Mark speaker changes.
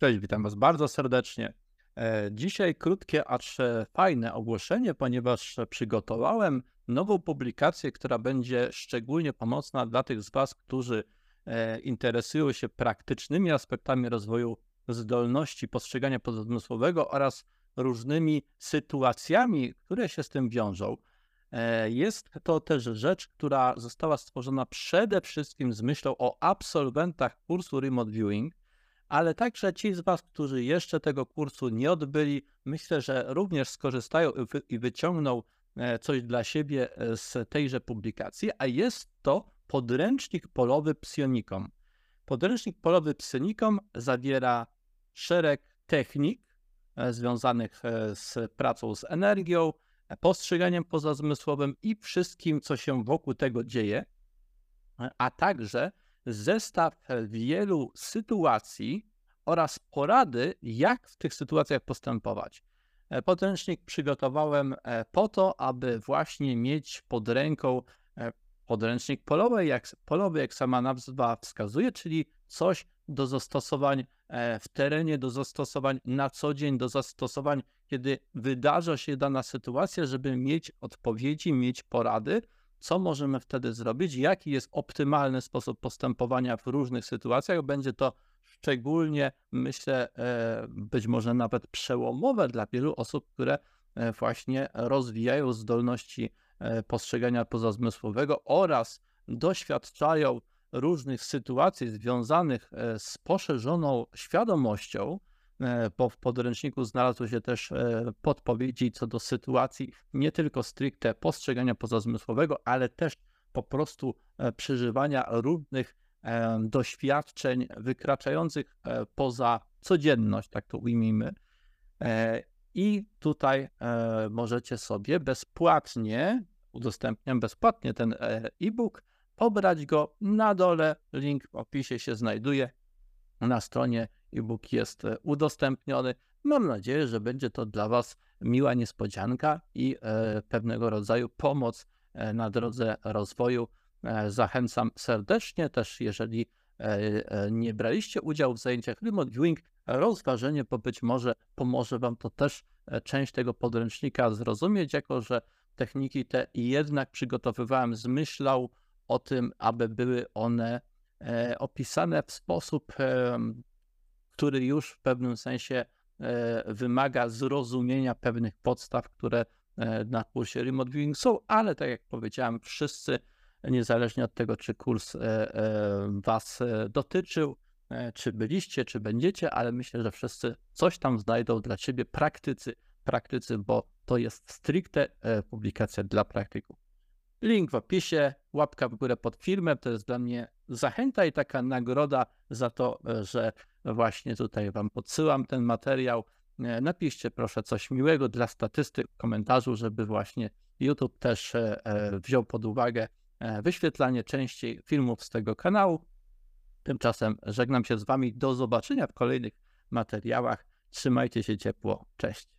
Speaker 1: Cześć, witam Was bardzo serdecznie. E, dzisiaj krótkie, acz fajne ogłoszenie, ponieważ przygotowałem nową publikację, która będzie szczególnie pomocna dla tych z Was, którzy e, interesują się praktycznymi aspektami rozwoju zdolności postrzegania pozamysłowego oraz różnymi sytuacjami, które się z tym wiążą. E, jest to też rzecz, która została stworzona przede wszystkim z myślą o absolwentach kursu Remote Viewing, ale także ci z Was, którzy jeszcze tego kursu nie odbyli, myślę, że również skorzystają i wyciągną e, coś dla siebie e, z tejże publikacji, a jest to podręcznik polowy psionikom. Podręcznik polowy psionikom zawiera szereg technik e, związanych z pracą z energią, postrzeganiem pozazmysłowym i wszystkim, co się wokół tego dzieje, a także zestaw wielu sytuacji oraz porady, jak w tych sytuacjach postępować. E, podręcznik przygotowałem e, po to, aby właśnie mieć pod ręką e, podręcznik polowy, jak, polowy, jak sama nazwa wskazuje, czyli coś do zastosowań w terenie, do zastosowań na co dzień, do zastosowań, kiedy wydarza się dana sytuacja, żeby mieć odpowiedzi, mieć porady, co możemy wtedy zrobić, jaki jest optymalny sposób postępowania w różnych sytuacjach. Będzie to szczególnie, myślę, e, być może nawet przełomowe dla wielu osób, które e, właśnie rozwijają zdolności e, postrzegania pozazmysłowego oraz doświadczają różnych sytuacji związanych z poszerzoną świadomością, bo w podręczniku znalazły się też podpowiedzi co do sytuacji nie tylko stricte postrzegania pozazmysłowego, ale też po prostu przeżywania różnych doświadczeń wykraczających poza codzienność, tak to ujmijmy. I tutaj możecie sobie bezpłatnie, udostępniam bezpłatnie ten e-book, pobrać go na dole. Link w opisie się znajduje. Na stronie e-book jest e, udostępniony. Mam nadzieję, że będzie to dla Was miła niespodzianka i e, pewnego rodzaju pomoc e, na drodze rozwoju. Zachęcam serdecznie też, jeżeli nie braliście udziału w zajęciach remote viewing, rozważenie, bo być może pomoże Wam to też część tego podręcznika zrozumieć, jako że techniki te jednak przygotowywałem z myślą o tym, aby były one opisane w sposób który już w pewnym sensie e, wymaga zrozumienia pewnych podstaw, które e, na kursie Remote Viewing są, ale tak jak powiedziałem, wszyscy, niezależnie od tego, czy kurs e, Was dotyczył, czy byliście, czy będziecie, ale myślę, że wszyscy coś tam znajdą dla siebie praktycy, praktycy, bo to jest stricte publikacja dla praktyków. Link w opisie, łapka w górę pod filmem, to jest dla mnie zachęta i taka nagroda za to, że właśnie tutaj Wam podsyłam ten materiał. E, napiszcie proszę coś miłego dla statystyk w komentarzu, żeby właśnie YouTube też e, e, wziął pod uwagę wyświetlanie częściej filmów z tego kanału. Tymczasem żegnam się z Wami. Do zobaczenia w kolejnych materiałach. Trzymajcie się ciepło. Cześć.